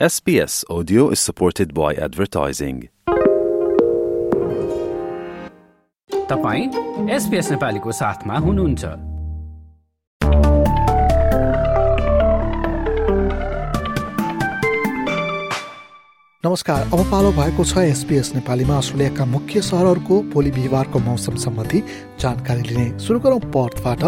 SBS Audio is supported by advertising. तपाईँ SBS नेपालीको साथमा हुनुहुन्छ नमस्कार अब पालो भएको छ एसपीएस नेपालीमा अस्ट्रेलियाका मुख्य सहरहरूको भोलि बिहिबारको मौसम सम्बन्धी जानकारी लिने। सुरु गरौँ पर्थबाट।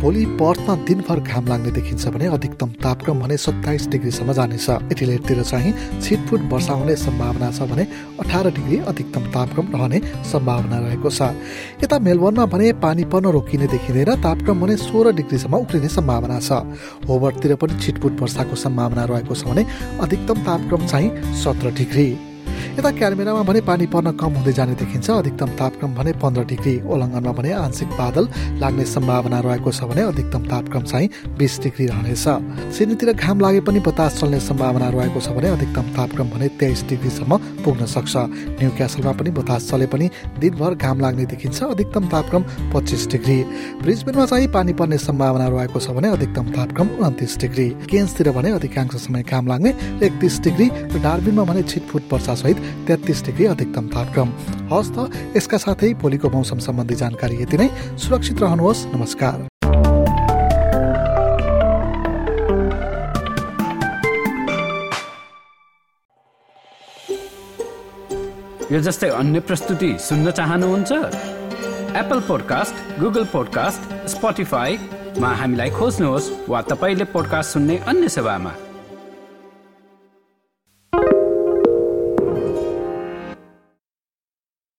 भोलि पर्थमा दिनभर घाम लाग्ने देखिन्छ भने अधिकतम तापक्रम भने सत्ताइस डिग्रीसम्म जानेछ। एटिलेटतिर चाहिँ छिटफुट वर्षा हुने सम्भावना छ भने अठार डिग्री अधिकतम तापक्रम रहने सम्भावना रहेको छ। यता मेलबर्नमा भने पानी पर्न रोकिने देखिँदैन तापक्रम भने सोह्र डिग्रीसम्म उक्लिने सम्भावना छ। होबर्टतिर पनि छिटफुट वर्षाको सम्भावना रहेको छ भने अधिकतम तापक्रम चाहिँ सत्र डिग्री यता क्यालमेरामा भने पानी पर्न कम हुँदै जाने देखिन्छ। अधिकतम तापक्रम भने पन्ध्र डिग्री। ओलङ्गनमा भने आंशिक बादल लाग्ने सम्भावना रहेको छ भने अधिकतम तापक्रम चाहिँ बिस डिग्री रहनेछ। सिडनीतिर घाम लागे पनि बतास चल्ने सम्भावना रहेको छ भने अधिकतम तापक्रम भने तेइस डिग्रीसम्म पुग्न सक्छ। न्यू क्यासलमा पनि बतास चले पनि दिनभर घाम लाग्ने देखिन्छ। अधिकतम तापक्रम पच्चिस डिग्री। ब्रिजबेनमा चाहिँ पानी पर्ने सम्भावना रहेको छ भने अधिकतम तापक्रम उन्तिस डिग्री। केन्सतिर भने अधिकांश समय घाम लाग्ने एकतिस डिग्री। र डार्बिनमा भने छिटफुट वर्षा सहित तेत्तिस डिग्री अधिकतम तापक्रम। हवस् त यसका साथै भोलिको मौसम सम्बन्धी जानकारी यति नै। सुरक्षित रहनुहोस्। नमस्कार। यो जस्तै अन्य प्रस्तुति सुन्न चाहनुहुन्छ? एप्पल पोडकास्ट गुगल पोडकास्ट स्पोटिफाईमा हामीलाई खोज्नुहोस् वा तपाईँले पोडकास्ट सुन्ने अन्य सेवामा।